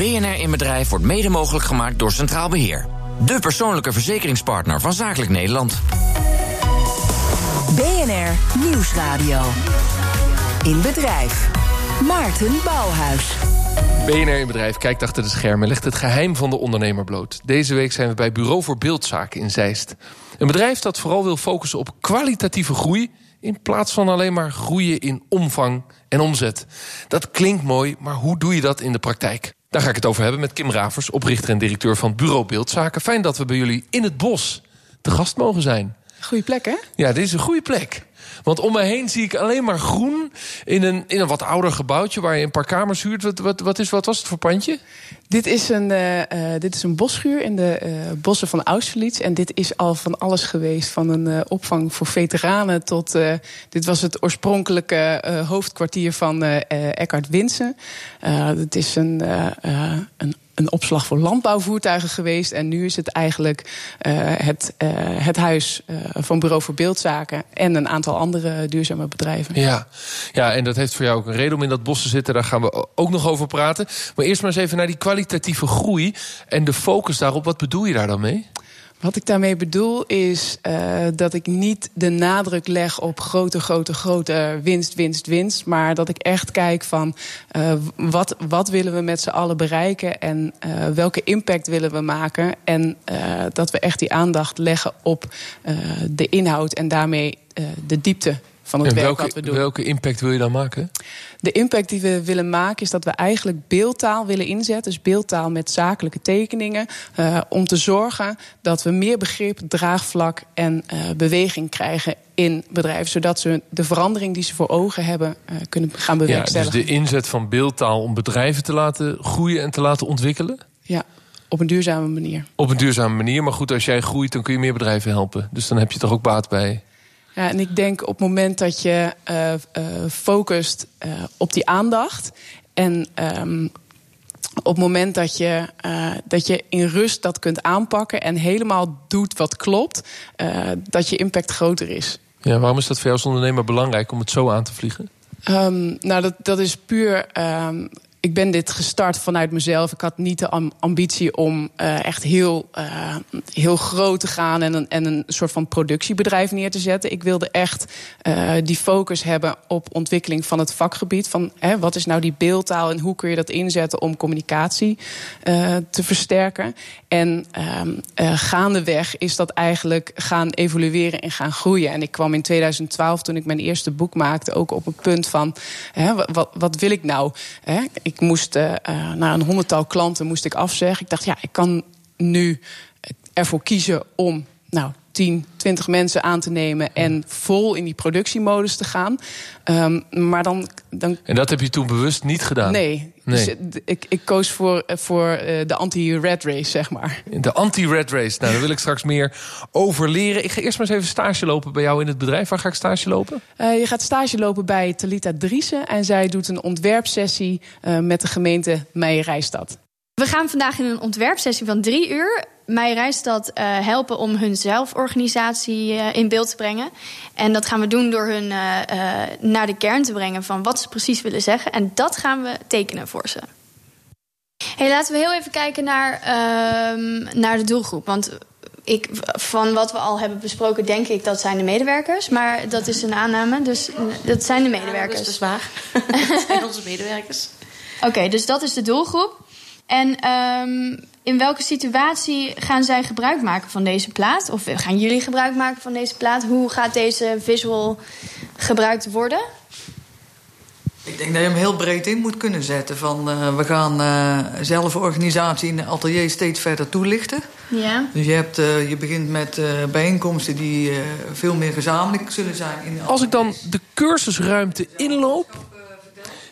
BNR in Bedrijf wordt mede mogelijk gemaakt door Centraal Beheer. De persoonlijke verzekeringspartner van Zakelijk Nederland. BNR Nieuwsradio. In Bedrijf. Maarten Bouwhuis. BNR in Bedrijf kijkt achter de schermen en legt het geheim van de ondernemer bloot. Deze week zijn we bij Bureau voor Beeldzaken in Zeist. Een bedrijf dat vooral wil focussen op kwalitatieve groei... in plaats van alleen maar groeien in omvang en omzet. Dat klinkt mooi, maar hoe doe je dat in de praktijk? Daar ga ik het over hebben met Kim Ravers, oprichter en directeur van Bureau Beeldzaken. Fijn dat we bij jullie in het bos te gast mogen zijn. Goeie plek, hè? Ja, dit is een goede plek. Want om me heen zie ik alleen maar groen in een, in een wat ouder gebouwtje waar je een paar kamers huurt. Wat, wat, wat, is, wat was het voor pandje? Dit is een, uh, dit is een bosschuur in de uh, bossen van Austerlitz. En dit is al van alles geweest. Van een opvang voor veteranen tot. dit was het oorspronkelijke hoofdkwartier van Eckhard Winsen. het is een, een een opslag voor landbouwvoertuigen geweest. En nu is het eigenlijk uh, het, uh, het huis uh, van Bureau voor Beeldzaken en een aantal andere duurzame bedrijven. Ja. ja, en dat heeft voor jou ook een reden om in dat bos te zitten. Daar gaan we ook nog over praten. Maar eerst maar eens even naar die kwalitatieve groei en de focus daarop. Wat bedoel je daar dan mee? Wat ik daarmee bedoel is uh, dat ik niet de nadruk leg op grote, grote, grote winst, winst, winst. Maar dat ik echt kijk van uh, wat, wat willen we met z'n allen bereiken en uh, welke impact willen we maken. En dat we echt die aandacht leggen op de inhoud en daarmee de diepte van het en werk welke, wat we doen. Welke impact wil je dan maken? De impact die we willen maken is dat we eigenlijk beeldtaal willen inzetten. Dus beeldtaal met zakelijke tekeningen. Uh, om te zorgen dat we meer begrip, draagvlak en uh, beweging krijgen in bedrijven. Zodat ze de verandering die ze voor ogen hebben uh, kunnen gaan bewerkstelligen. Ja, dus de inzet van beeldtaal om bedrijven te laten groeien en te laten ontwikkelen? Ja. Op een duurzame manier. Op een duurzame manier. Maar goed, als jij groeit, dan kun je meer bedrijven helpen. Dus dan heb je toch ook baat bij. Ja, en ik denk op het moment dat je uh, uh, focust uh, op die aandacht en um, op het moment dat je, dat je in rust dat kunt aanpakken en helemaal doet wat klopt, dat je impact groter is. Ja, waarom is dat voor jou als ondernemer belangrijk om het zo aan te vliegen? Um, nou, dat, dat is puur. Um, ik ben dit gestart vanuit mezelf. Ik had niet de ambitie om uh, echt heel, uh, heel groot te gaan en een, en een soort van productiebedrijf neer te zetten. Ik wilde echt uh, die focus hebben op ontwikkeling van het vakgebied. Van hè, wat is nou die beeldtaal en hoe kun je dat inzetten om communicatie te versterken. En gaandeweg is dat eigenlijk gaan evolueren en gaan groeien. En ik kwam in 2012, toen ik mijn eerste boek maakte, ook op het punt van hè, wat, wat wil ik nou? Hè? Ik moest uh, naar een honderdtal klanten moest ik afzeggen. Ik dacht, ja, ik kan nu ervoor kiezen om nou, 10, 20 mensen aan te nemen en vol in die productiemodus te gaan. Um, maar dan, dan. En dat heb je toen bewust niet gedaan? Nee. Nee. Dus, ik, ik koos voor, voor de anti-red race, zeg maar. De anti-red race. Nou, daar wil ik straks meer over leren. Ik ga eerst maar eens even stage lopen bij jou in het bedrijf. Waar ga ik stage lopen? Uh, je gaat stage lopen bij Talita Driessen. En zij doet een ontwerpsessie uh, met de gemeente Meijerijstad. We gaan vandaag in een ontwerpsessie van drie uur mij Rijstad uh, helpen om hun zelforganisatie uh, in beeld te brengen. En dat gaan we doen door hun uh, naar de kern te brengen van wat ze precies willen zeggen. En dat gaan we tekenen voor ze. Hey, laten we heel even kijken naar, uh, naar de doelgroep. Want ik, van wat we al hebben besproken, denk ik dat zijn de medewerkers. Maar dat is een aanname, dus dat zijn de medewerkers. Ja, dat is waar. dat zijn onze medewerkers. Oké, okay, dus dat is de doelgroep. En um, in welke situatie gaan zij gebruik maken van deze plaat? Of gaan jullie gebruik maken van deze plaat? Hoe gaat deze visual gebruikt worden? Ik denk dat je hem heel breed in moet kunnen zetten. Van, uh, we gaan uh, zelforganisatie in de atelier steeds verder toelichten. Ja. Dus je, hebt, uh, je begint met bijeenkomsten die veel meer gezamenlijk zullen zijn. In Als ik dan de cursusruimte inloop,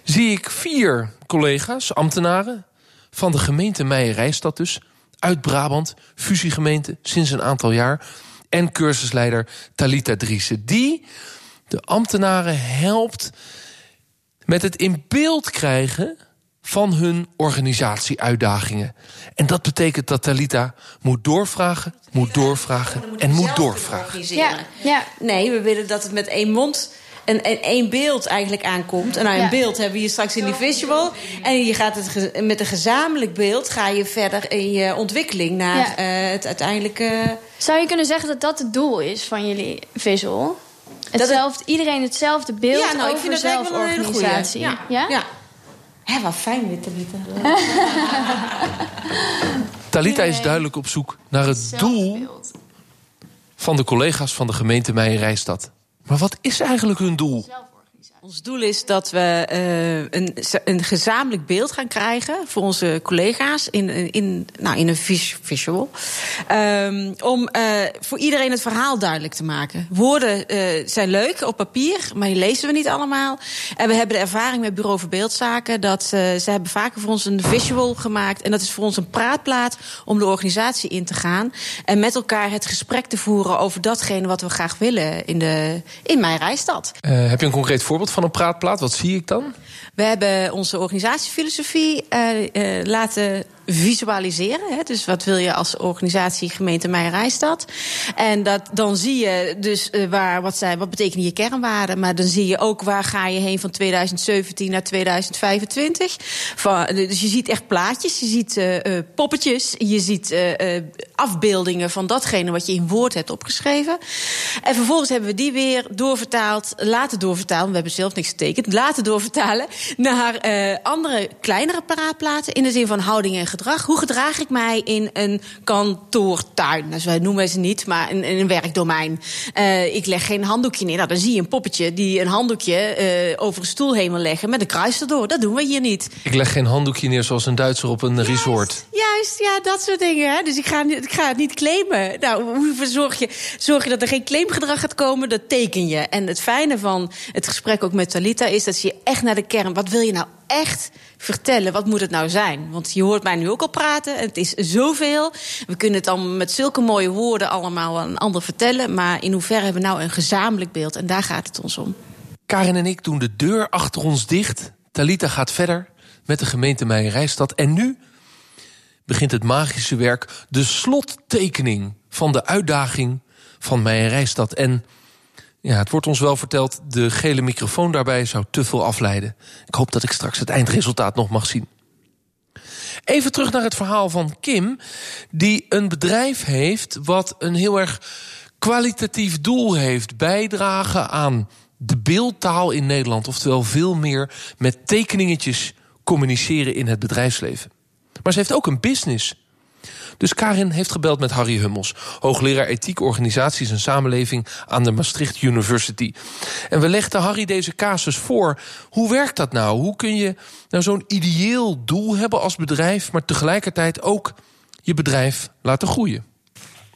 zie ik vier collega's, ambtenaren van de gemeente Meijerijstad dus. Uit Brabant, fusiegemeente, sinds een aantal jaar. En cursusleider Talita Driessen. Die de ambtenaren helpt met het in beeld krijgen van hun organisatieuitdagingen. En dat betekent dat Talita moet doorvragen, moet doorvragen en moet doorvragen. Ja, ja. Nee, we willen dat het met één mond een, een, één beeld eigenlijk aankomt. En nou, een Ja. beeld hebben we hier straks in die visual. En je gaat het ge- met een gezamenlijk beeld ga je verder in je ontwikkeling naar Ja. eh, het uiteindelijke. Zou je kunnen zeggen dat dat het doel is van jullie visual? Hetzelfde, iedereen hetzelfde beeld Ja, nou, ik over vind dat eigenlijk wel een hele zelforganisatie. Ja. Ja? ja. Hé, wat fijn dit te weten. Talita is duidelijk op zoek naar het doel van de collega's van de gemeente Meijerijstad. Maar wat is eigenlijk hun doel? Ons doel is dat we eh, een, een gezamenlijk beeld gaan krijgen voor onze collega's in, in, nou, in een vis- visual. Ehm, om eh, voor iedereen het verhaal duidelijk te maken. Woorden eh, zijn leuk op papier, maar die lezen we niet allemaal. En we hebben de ervaring met Bureau voor Beeldzaken dat ze hebben vaker voor ons een visual gemaakt. En dat is voor ons een praatplaat om de organisatie in te gaan. En met elkaar het gesprek te voeren over datgene wat we graag willen in, de, in mijn reisstad. Heb je een concreet voorbeeld van een praatplaat? Wat zie ik dan? We hebben onze organisatiefilosofie eh, eh, laten visualiseren. Hè? Dus wat wil je als organisatie gemeente Meijerijstad? En dat, dan zie je dus eh, waar, wat, zijn, wat betekenen je kernwaarden. Maar dan zie je ook waar ga je heen van 2017 naar 2025. Van, dus je ziet echt plaatjes, je ziet eh, eh, poppetjes, je ziet eh, eh, afbeeldingen van datgene wat je in woord hebt opgeschreven. En vervolgens hebben we die weer doorvertaald, laten doorvertalen. We hebben zelf niks getekend, laten doorvertalen naar eh, andere kleinere paraatplaten in de zin van houding en gedrag. Hoe gedraag ik mij in een kantoortuin? Dus wij noemen ze niet, maar in, in een werkdomein. Eh, ik leg geen handdoekje neer. Nou, dan zie je een poppetje die een handdoekje eh, over een stoel heen wil leggen met een kruis erdoor. Dat doen we hier niet. Ik leg geen handdoekje neer zoals een Duitser op een resort. Ja, dat soort dingen. Hè? Dus ik ga, ik ga het niet claimen. Nou, hoe zorg je, zorg je dat er geen claimgedrag gaat komen? Dat teken je. En het fijne van het gesprek ook met Talita is dat je echt naar de kern. Wat wil je nou echt vertellen? Wat moet het nou zijn? Want je hoort mij nu ook al praten. en Het is zoveel. We kunnen het dan met zulke mooie woorden allemaal een ander vertellen. Maar in hoeverre hebben we nou een gezamenlijk beeld? En daar gaat het ons om. Karin en ik doen de deur achter ons dicht. Talita gaat verder met de gemeente Meijerijstad. En nu begint het magische werk, de slottekening van de uitdaging van Meijerijstad. En ja, het wordt ons wel verteld, de gele microfoon daarbij zou te veel afleiden. Ik hoop dat ik straks het eindresultaat nog mag zien. Even terug naar het verhaal van Kim, die een bedrijf heeft wat een heel erg kwalitatief doel heeft: bijdragen aan de beeldtaal in Nederland. Oftewel veel meer met tekeningetjes communiceren in het bedrijfsleven. Maar ze heeft ook een business. Dus Karin heeft gebeld met Harry Hummels, hoogleraar ethiek, organisaties en samenleving aan de Maastricht University. En we legden Harry deze casus voor. Hoe werkt dat nou? Hoe kun je nou zo'n ideeel doel hebben als bedrijf, maar tegelijkertijd ook je bedrijf laten groeien?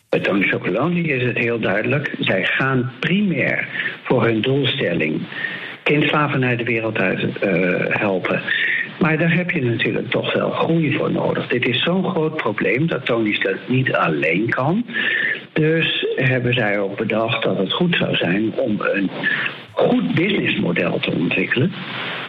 Bij Tony Chocolonely is het heel duidelijk. Zij gaan primair voor hun doelstelling kindslavernij de wereld uit eh, helpen. Maar daar heb je natuurlijk toch wel groei voor nodig. Dit is zo'n groot probleem dat Tony dat niet alleen kan. Dus hebben zij ook bedacht dat het goed zou zijn om een goed businessmodel te ontwikkelen.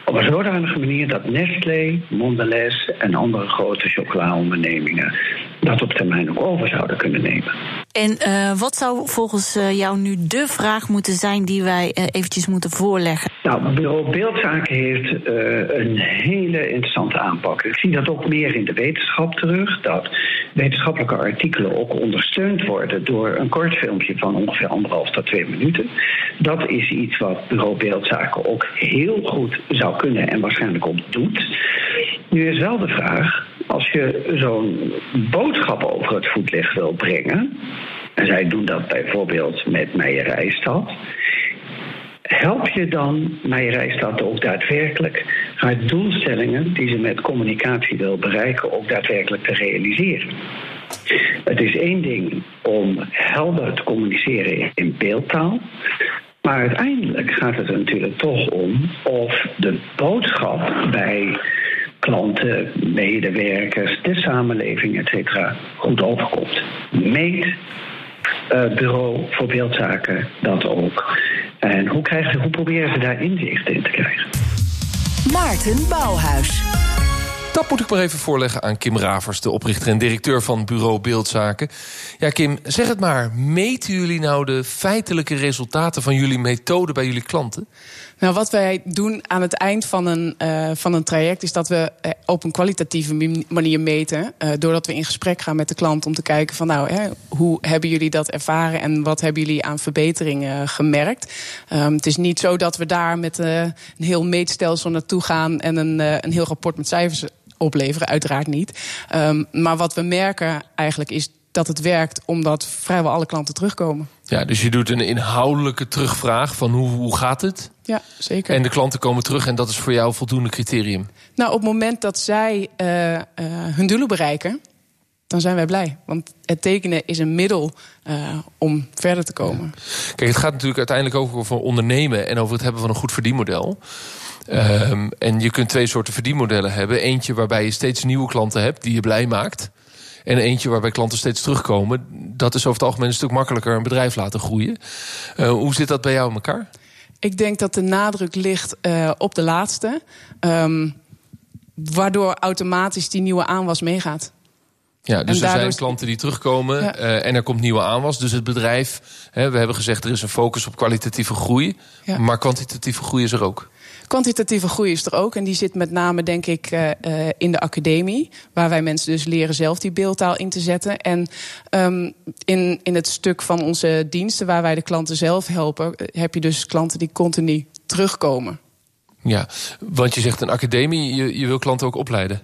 Op een zodanige manier dat Nestlé, Mondelez en andere grote chocolaondernemingen dat op termijn ook over zouden kunnen nemen. En uh, wat zou volgens uh, jou nu de vraag moeten zijn die wij uh, eventjes moeten voorleggen? Nou, Bureau Beeldzaken heeft een hele interessante aanpak. Ik zie dat ook meer in de wetenschap terug. Dat wetenschappelijke artikelen ook ondersteund worden door een kort filmpje van ongeveer anderhalf tot twee minuten. Dat is iets wat Bureau Beeldzaken ook heel goed zou kunnen en waarschijnlijk ook doet. Nu is wel de vraag, als je zo'n boodschap over het voetlicht wil brengen, en zij doen dat bijvoorbeeld met Meijerijstad, help je dan Meijerijstad ook daadwerkelijk haar doelstellingen die ze met communicatie wil bereiken ook daadwerkelijk te realiseren? Het is één ding om helder te communiceren in beeldtaal. Maar uiteindelijk gaat het er natuurlijk toch om of de boodschap bij klanten, medewerkers, de samenleving, et cetera, goed overkomt. Meet uh, Bureau voor Beeldzaken dat ook. En hoe, krijgen hoe proberen ze daar inzicht in te krijgen? Maarten Bouwhuis. Dat moet ik maar even voorleggen aan Kim Ravers, de oprichter en directeur van Bureau Beeldzaken. Ja, Kim, zeg het maar. Meten jullie nou de feitelijke resultaten van jullie methode bij jullie klanten? Nou, wat wij doen aan het eind van een, uh, van een traject is dat we eh, op een kwalitatieve manier meten. Uh, doordat we in gesprek gaan met de klant om te kijken van nou, hè, hoe hebben jullie dat ervaren en wat hebben jullie aan verbeteringen gemerkt. Um, het is niet zo dat we daar met een heel meetstelsel naartoe gaan en een, een heel rapport met cijfers opleveren, uiteraard niet. Um, maar wat we merken eigenlijk is dat het werkt omdat vrijwel alle klanten terugkomen. Ja, dus je doet een inhoudelijke terugvraag van hoe, hoe gaat het? Ja, zeker. En de klanten komen terug en dat is voor jou voldoende criterium? Nou, op het moment dat zij uh, uh, hun doelen bereiken, dan zijn wij blij. Want het tekenen is een middel uh, om verder te komen. Ja. Kijk, het gaat natuurlijk uiteindelijk ook over ondernemen en over het hebben van een goed verdienmodel. Um, en je kunt twee soorten verdienmodellen hebben. Eentje waarbij je steeds nieuwe klanten hebt die je blij maakt. En eentje waarbij klanten steeds terugkomen. Dat is over het algemeen een stuk makkelijker een bedrijf laten groeien. Uh, hoe zit dat bij jou in elkaar? Ik denk dat de nadruk ligt uh, op de laatste. Um, waardoor automatisch die nieuwe aanwas meegaat. Ja, dus er zijn klanten die terugkomen ja. uh, en er komt nieuwe aanwas. Dus het bedrijf, hè, we hebben gezegd er is een focus op kwalitatieve groei. Ja. Maar kwantitatieve groei is er ook. Kwantitatieve groei is er ook. En die zit met name, denk ik, uh, in de academie. Waar wij mensen dus leren zelf die beeldtaal in te zetten. En um, in, in het stuk van onze diensten, waar wij de klanten zelf helpen, heb je dus klanten die continu terugkomen. Ja, want je zegt een academie, je, je wil klanten ook opleiden.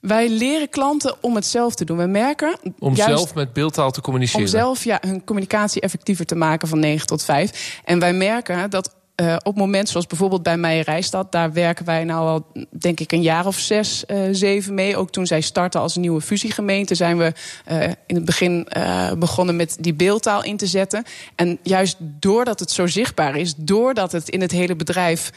Wij leren klanten om het zelf te doen. We merken. Om juist, zelf met beeldtaal te communiceren. Om zelf ja, hun communicatie effectiever te maken van 9 tot 5. En wij merken dat uh, op moment zoals bijvoorbeeld bij Meijerijstad, daar werken wij nou al, denk ik, een jaar of zes, uh, zeven mee. Ook toen zij starten als nieuwe fusiegemeente, zijn we uh, in het begin begonnen met die beeldtaal in te zetten. En juist doordat het zo zichtbaar is, doordat het in het hele bedrijf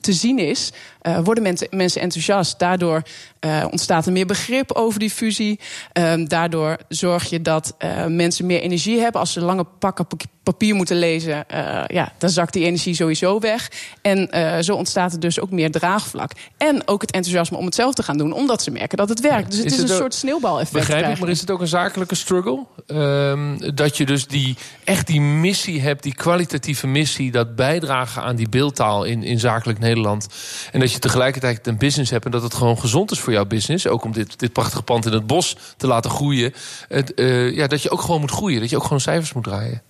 te zien is, uh, worden mensen, mensen enthousiast. Daardoor uh, ontstaat er meer begrip over die fusie. Uh, daardoor zorg je dat uh, mensen meer energie hebben. Als ze lange pakken papier moeten lezen, ja, dan zakt die energie sowieso weg. En zo ontstaat er dus ook meer draagvlak. En ook het enthousiasme om het zelf te gaan doen, omdat ze merken dat het werkt. Dus het is, is het een soort sneeuwbaleffect. Begrijp ik, maar is het ook een zakelijke struggle? Ehm, dat je dus die, echt die missie hebt, die kwalitatieve missie, dat bijdragen aan die beeldtaal in, in zakelijk Nederland. En dat je tegelijkertijd een business hebt en dat het gewoon gezond is voor jouw business. Ook om dit, dit prachtige pand in het bos te laten groeien. Uh, ja, dat je ook gewoon moet groeien. Dat je ook gewoon cijfers moet draaien.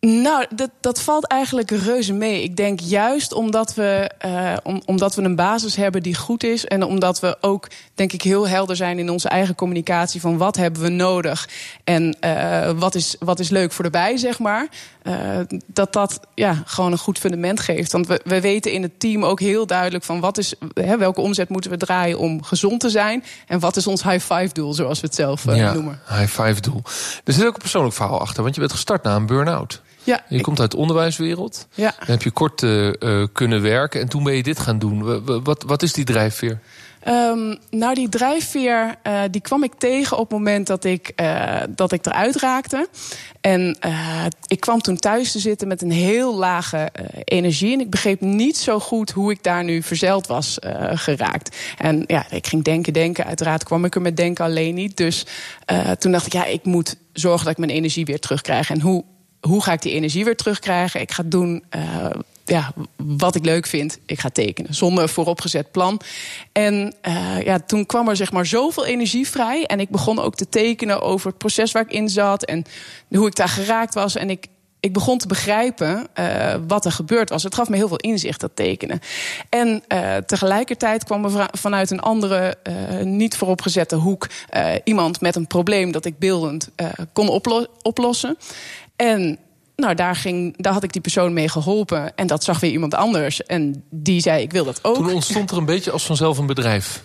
Nou, dat, dat valt eigenlijk reuze mee. Ik denk juist omdat we, uh, om, omdat we een basis hebben die goed is. En omdat we ook, denk ik, heel helder zijn in onze eigen communicatie. van wat hebben we nodig en uh, wat, is, wat is leuk voor de bij, zeg maar. Uh, dat dat ja, gewoon een goed fundament geeft. Want we, we weten in het team ook heel duidelijk van wat is, hè, welke omzet moeten we draaien om gezond te zijn. En wat is ons high five doel, zoals we het zelf ja, noemen. High five doel. Er zit ook een persoonlijk verhaal achter, want je bent gestart na een burn-out. Ja, je ik... komt uit de onderwijswereld. Ja. Dan heb je kort uh, uh, kunnen werken en toen ben je dit gaan doen. Wat, wat is die drijfveer? Um, nou, die drijfveer uh, die kwam ik tegen op het moment dat ik, dat ik eruit raakte. En ik kwam toen thuis te zitten met een heel lage energie. En ik begreep niet zo goed hoe ik daar nu verzeild was geraakt. En ja, ik ging denken, denken. Uiteraard kwam ik er met denken alleen niet. Dus toen dacht ik, ja, ik moet zorgen dat ik mijn energie weer terugkrijg. En hoe hoe ga ik die energie weer terugkrijgen? Ik ga doen uh, ja, wat ik leuk vind. Ik ga tekenen, zonder vooropgezet plan. En uh, ja, toen kwam er zeg maar zoveel energie vrij. En ik begon ook te tekenen over het proces waar ik in zat. En hoe ik daar geraakt was. En ik, ik begon te begrijpen uh, wat er gebeurd was. Het gaf me heel veel inzicht, dat tekenen. En uh, tegelijkertijd kwam er vanuit een andere, uh, niet vooropgezette hoek... iemand met een probleem dat ik beeldend kon oplo oplossen. En nou, daar, ging, daar had ik die persoon mee geholpen. En dat zag weer iemand anders. En die zei, ik wil dat ook. Toen ontstond er een beetje als vanzelf een bedrijf.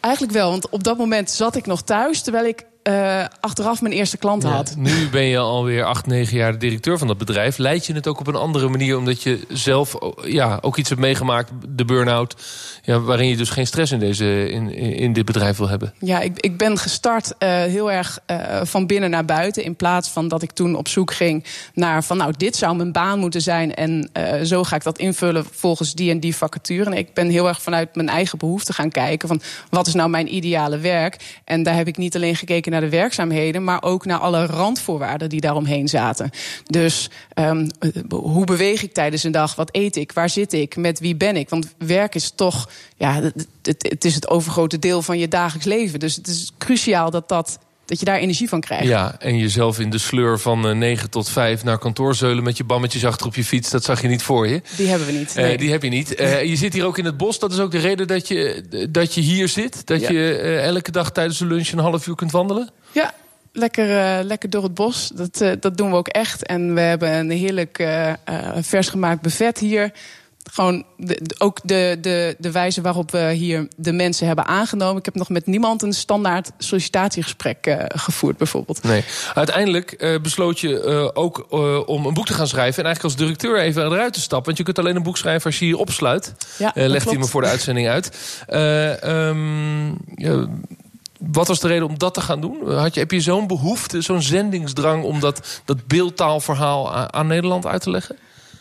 Eigenlijk wel, want op dat moment zat ik nog thuis... terwijl ik eh, achteraf mijn eerste klant Ja, had. nu ben je alweer acht, negen jaar de directeur van dat bedrijf. Leid je het ook op een andere manier omdat je zelf ja, ook iets hebt meegemaakt, de burn-out, ja, waarin je dus geen stress in, deze, in, in dit bedrijf wil hebben? Ja, ik, ik ben gestart eh, heel erg eh, van binnen naar buiten. In plaats van dat ik toen op zoek ging naar van nou, dit zou mijn baan moeten zijn. En zo ga ik dat invullen volgens die en die vacature. En ik ben heel erg vanuit mijn eigen behoefte gaan kijken van wat is nou mijn ideale werk. En daar heb ik niet alleen gekeken naar de werkzaamheden, maar ook naar alle randvoorwaarden die daaromheen zaten. Dus ehm, eh, hoe beweeg ik tijdens een dag? Wat eet ik? Waar zit ik? Met wie ben ik? Want werk is toch, ja, het, het, het is het overgrote deel van je dagelijks leven. Dus het is cruciaal dat, dat, dat je daar energie van krijgt. Ja, en jezelf in de sleur van eh, 9 tot 5 naar kantoor zeulen met je bammetjes achter op je fiets, dat zag je niet voor je. Die hebben we niet. Eh, nee. die heb je niet. Eh, je zit hier ook in het bos. Dat is ook de reden dat je, dat je hier zit. Dat Ja. je elke dag tijdens de lunch een half uur kunt wandelen. Ja, lekker, lekker door het bos. Dat, dat doen we ook echt. En we hebben een heerlijk vers gemaakt buffet hier. Gewoon de, ook de, de, de wijze waarop we hier de mensen hebben aangenomen. Ik heb nog met niemand een standaard sollicitatiegesprek eh, gevoerd, bijvoorbeeld. Nee. Uiteindelijk eh, besloot je eh, ook om een boek te gaan schrijven. En eigenlijk als directeur even eruit te stappen. Want je kunt alleen een boek schrijven als je je opsluit. Ja, legt hij me voor de uitzending uit. Eh, ehm, ja, wat was de reden om dat te gaan doen? Had je, heb je zo'n behoefte, zo'n zendingsdrang... om dat, dat beeldtaalverhaal aan, aan Nederland uit te leggen?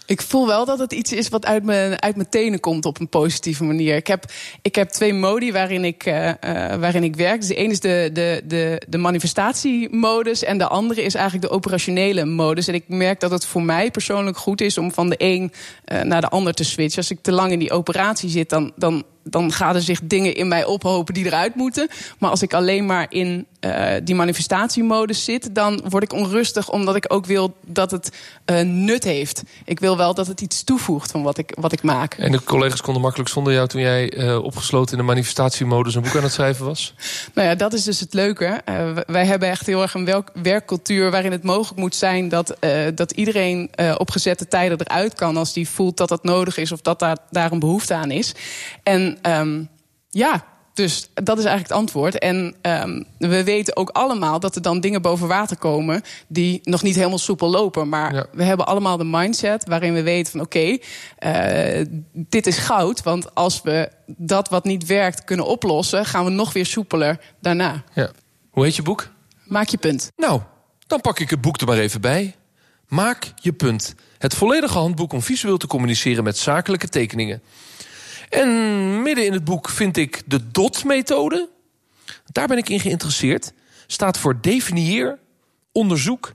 Ik voel wel dat het iets is wat uit mijn, uit mijn tenen komt op een positieve manier. Ik heb, ik heb twee modi waarin ik, eh, eh, waarin ik werk. Dus de ene is de, de, de, de manifestatiemodus en de andere is eigenlijk de operationele modus. En ik merk dat het voor mij persoonlijk goed is om van de een eh, naar de ander te switchen. Als ik te lang in die operatie zit, dan, dan, dan gaan er zich dingen in mij ophopen die eruit moeten. Maar als ik alleen maar in eh, die manifestatiemodus zit, dan word ik onrustig omdat ik ook wil dat het eh, nut heeft. Ik wil wel dat het iets toevoegt van wat ik, wat ik maak. En de collega's konden makkelijk zonder jou... toen jij eh, opgesloten in de manifestatiemodus een boek aan het schrijven was? Nou ja, dat is dus het leuke. Wij hebben echt heel erg een werkcultuur waarin het mogelijk moet zijn dat, dat iedereen op gezette tijden eruit kan als die voelt dat dat nodig is of dat daar, daar een behoefte aan is. En ehm, ja. Dus dat is eigenlijk het antwoord. En ehm, we weten ook allemaal dat er dan dingen boven water komen die nog niet helemaal soepel lopen. Maar Ja. we hebben allemaal de mindset waarin we weten van oké, eh, dit is goud. Want als we dat wat niet werkt kunnen oplossen, gaan we nog weer soepeler daarna. Ja. Hoe heet je boek? Maak je punt. Nou, dan pak ik het boek er maar even bij. Maak je punt. Het volledige handboek om visueel te communiceren met zakelijke tekeningen. En midden in het boek vind ik de DOT-methode. Daar ben ik in geïnteresseerd. Staat voor definieer, onderzoek,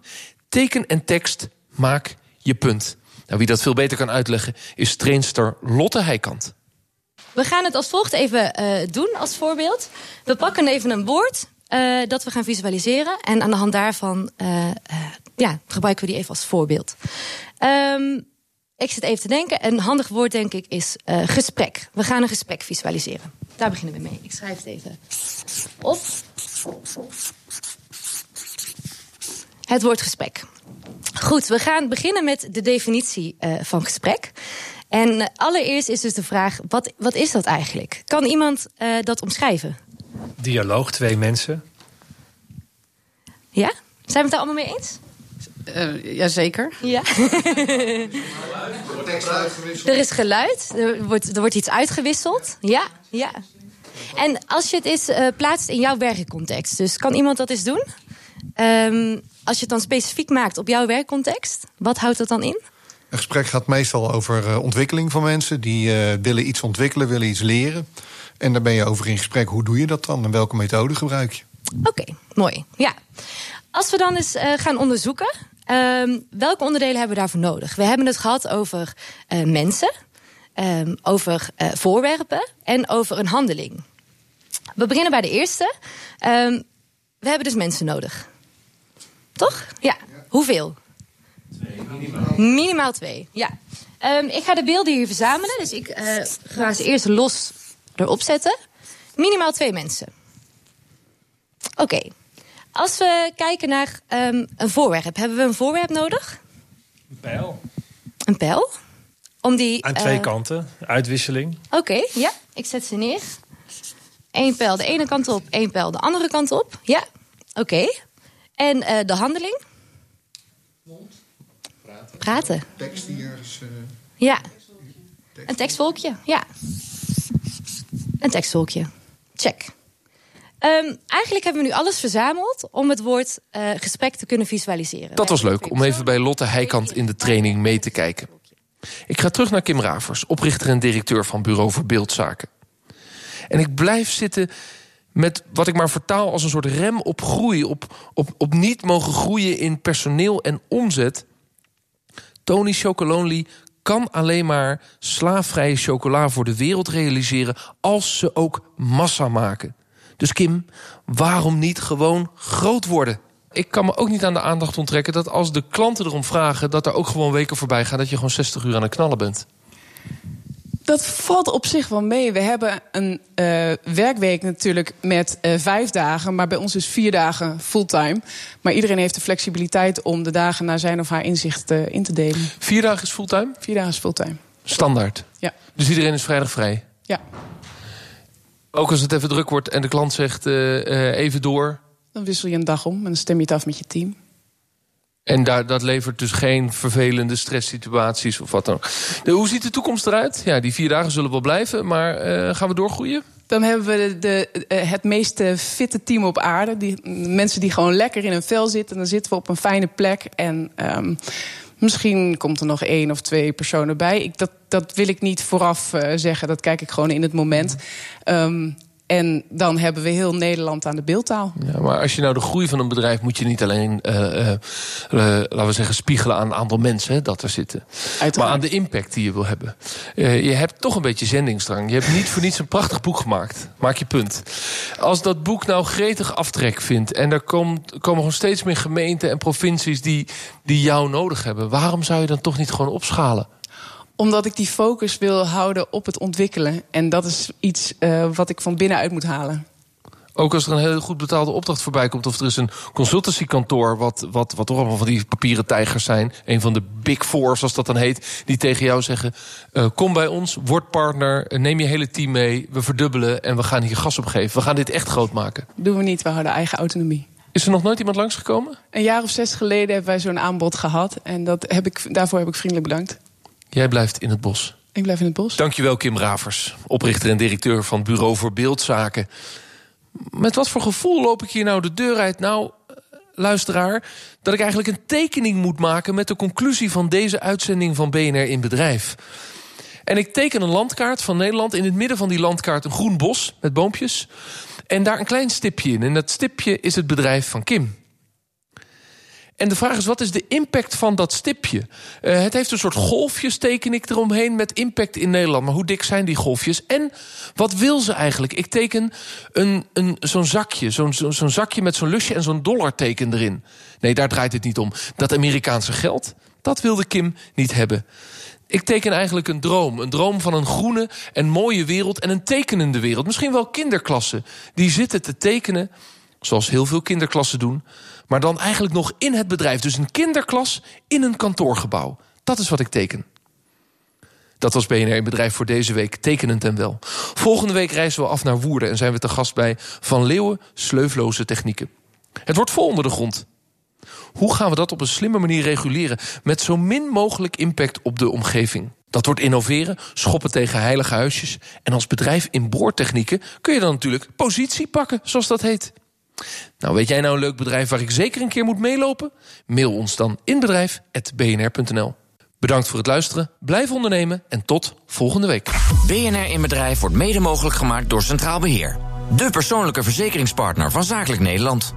teken en tekst, maak je punt. Nou, wie dat veel beter kan uitleggen is trainster Lotte Heikant. We gaan het als volgt even eh, doen als voorbeeld. We pakken even een woord eh, dat we gaan visualiseren. En aan de hand daarvan eh, ja, gebruiken we die even als voorbeeld. Ehm, ik zit even te denken. Een handig woord, denk ik, is eh, gesprek. We gaan een gesprek visualiseren. Daar beginnen we mee. Ik schrijf het even op. Het woord gesprek. Goed, we gaan beginnen met de definitie eh, van gesprek. En eh, allereerst is dus de vraag: wat, wat is dat eigenlijk? Kan iemand dat omschrijven? Dialoog, twee mensen. Ja? Zijn we het daar allemaal mee eens? Uh, Jazeker. Ja. er is geluid, er wordt, er wordt iets uitgewisseld. Ja, ja. En als je het eens uh, plaatst in jouw werkcontext, dus kan iemand dat eens doen? Um, als je het dan specifiek maakt op jouw werkcontext, wat houdt dat dan in? Een gesprek gaat meestal over uh, ontwikkeling van mensen. Die uh, willen iets ontwikkelen, willen iets leren. En daar ben je over in gesprek. Hoe doe je dat dan en welke methode gebruik je? Oké, okay, mooi. Ja. Als we dan eens uh, gaan onderzoeken, um, welke onderdelen hebben we daarvoor nodig? We hebben het gehad over uh, mensen, um, over uh, voorwerpen en over een handeling. We beginnen bij de eerste. Um, we hebben dus mensen nodig. Toch? Ja. Hoeveel? Twee, minimaal. Minimaal twee, ja. ik ga de beelden hier verzamelen, dus ik uh, ga ze eerst los erop zetten. Minimaal twee mensen. Oké. Okay. Als we kijken naar um, een voorwerp, hebben we een voorwerp nodig? Een pijl. Een pijl? Om die, Aan twee uh, kanten, uitwisseling. Oké, okay, ja. Ik zet ze neer. Eén pijl de ene kant op, één pijl de andere kant op. Ja, oké. En eh, de handeling? Praten. Tekst die ergens. eh, Ja. Een tekstvolkje, ja. Een tekstvolkje. Check. Ehm, eigenlijk hebben we nu alles verzameld om het woord eh, gesprek te kunnen visualiseren. Dat was leuk, om even bij Lotte Heikant in de training mee te kijken. Ik ga terug naar Kim Ravers, oprichter en directeur van Bureau voor Beeldzaken. En ik blijf zitten met wat ik maar vertaal als een soort rem op groei, op, op, op niet mogen groeien in personeel en omzet. Tony Chocolonely kan alleen maar slaafvrije chocola voor de wereld realiseren als ze ook massa maken. Dus Kim, waarom niet gewoon groot worden? Ik kan me ook niet aan de aandacht onttrekken dat als de klanten erom vragen, dat er ook gewoon weken voorbij gaan dat je gewoon 60 uur aan het knallen bent. Dat valt op zich wel mee. We hebben een eh, werkweek natuurlijk met eh, vijf dagen, maar bij ons is vier dagen fulltime. Maar iedereen heeft de flexibiliteit om de dagen naar zijn of haar inzicht eh, in te delen. Vier dagen is fulltime? Vier dagen is fulltime. Standaard. Ja. Dus iedereen is vrijdag vrij. Ja. Ook als het even druk wordt en de klant zegt eh, eh, even door. Dan wissel je een dag om en dan stem je het af met je team. En daar, dat levert dus geen vervelende stresssituaties of wat dan ook. Hoe ziet de toekomst eruit? Ja, die vier dagen zullen wel blijven, maar eh, gaan we doorgroeien? Dan hebben we de, de, het meest fitte team op aarde. Die, mensen die gewoon lekker in hun vel zitten. Dan zitten we op een fijne plek. En ehm, misschien komt er nog één of twee personen bij. Ik, dat, dat wil ik niet vooraf eh, zeggen. Dat kijk ik gewoon in het moment. Ehm, en dan hebben we heel Nederland aan de beeldtaal. Ja, maar als je nou de groei van een bedrijf moet je niet alleen, eh, eh, eh, laten we zeggen, spiegelen aan een aantal mensen hè, dat er zitten. Maar aan de impact die je wil hebben. Je hebt toch een beetje zendingsdrang. Je hebt niet voor niets een prachtig boek gemaakt. Maak je punt. Als dat boek nou gretig aftrek vindt en er komt, komen gewoon steeds meer gemeenten en provincies die, die jou nodig hebben, waarom zou je dan toch niet gewoon opschalen? Omdat ik die focus wil houden op het ontwikkelen. En dat is iets eh, wat ik van binnenuit moet halen. Ook als er een heel goed betaalde opdracht voorbij komt... of er is een consultancykantoor... wat, wat, wat toch allemaal van die papieren tijgers zijn... een van de big four, zoals dat dan heet... die tegen jou zeggen, eh, kom bij ons, word partner... neem je hele team mee, we verdubbelen... en we gaan hier gas op geven. We gaan dit echt groot maken. Doen we niet, we houden eigen autonomie. Is er nog nooit iemand langsgekomen? Een jaar of zes geleden hebben wij zo'n aanbod gehad. En dat heb ik, daarvoor heb ik vriendelijk bedankt. Jij blijft in het bos. Ik blijf in het bos. Dankjewel, Kim Ravers, oprichter en directeur van Bureau voor Beeldzaken. Met wat voor gevoel loop ik hier nou de deur uit? Nou, eh, luisteraar, dat ik eigenlijk een tekening moet maken met de conclusie van deze uitzending van BNR in Bedrijf. En ik teken een landkaart van Nederland. In het midden van die landkaart een groen bos met boompjes. En daar een klein stipje in. En dat stipje is het bedrijf van Kim. En de vraag is, wat is de impact van dat stipje? Uh, het heeft een soort golfjes, teken ik eromheen, met impact in Nederland. Maar hoe dik zijn die golfjes? En wat wil ze eigenlijk? Ik teken een, een, zo'n zakje, zo'n zo'n zakje met zo'n lusje en zo'n dollarteken erin. Nee, daar draait het niet om. Dat Amerikaanse geld, dat wilde Kim niet hebben. Ik teken eigenlijk een droom. Een droom van een groene en mooie wereld en een tekenende wereld. Misschien wel kinderklassen die zitten te tekenen, zoals heel veel kinderklassen doen... maar dan eigenlijk nog in het bedrijf. Dus een kinderklas in een kantoorgebouw. Dat is wat ik teken. Dat was BNR in Bedrijf voor deze week, tekenend en wel. Volgende week reizen we af naar Woerden... en zijn we te gast bij Van Leeuwen Sleufloze Technieken. Het wordt vol onder de grond. Hoe gaan we dat op een slimme manier reguleren... met zo min mogelijk impact op de omgeving? Dat wordt innoveren, schoppen tegen heilige huisjes... en als bedrijf in boortechnieken kun je dan natuurlijk positie pakken, zoals dat heet. Nou, weet jij nou een leuk bedrijf waar ik zeker een keer moet meelopen? Mail ons dan inbedrijf.bnr.nl. Bedankt voor het luisteren, blijf ondernemen en tot volgende week. BNR in Bedrijf wordt mede mogelijk gemaakt door Centraal Beheer. De persoonlijke verzekeringspartner van Zakelijk Nederland.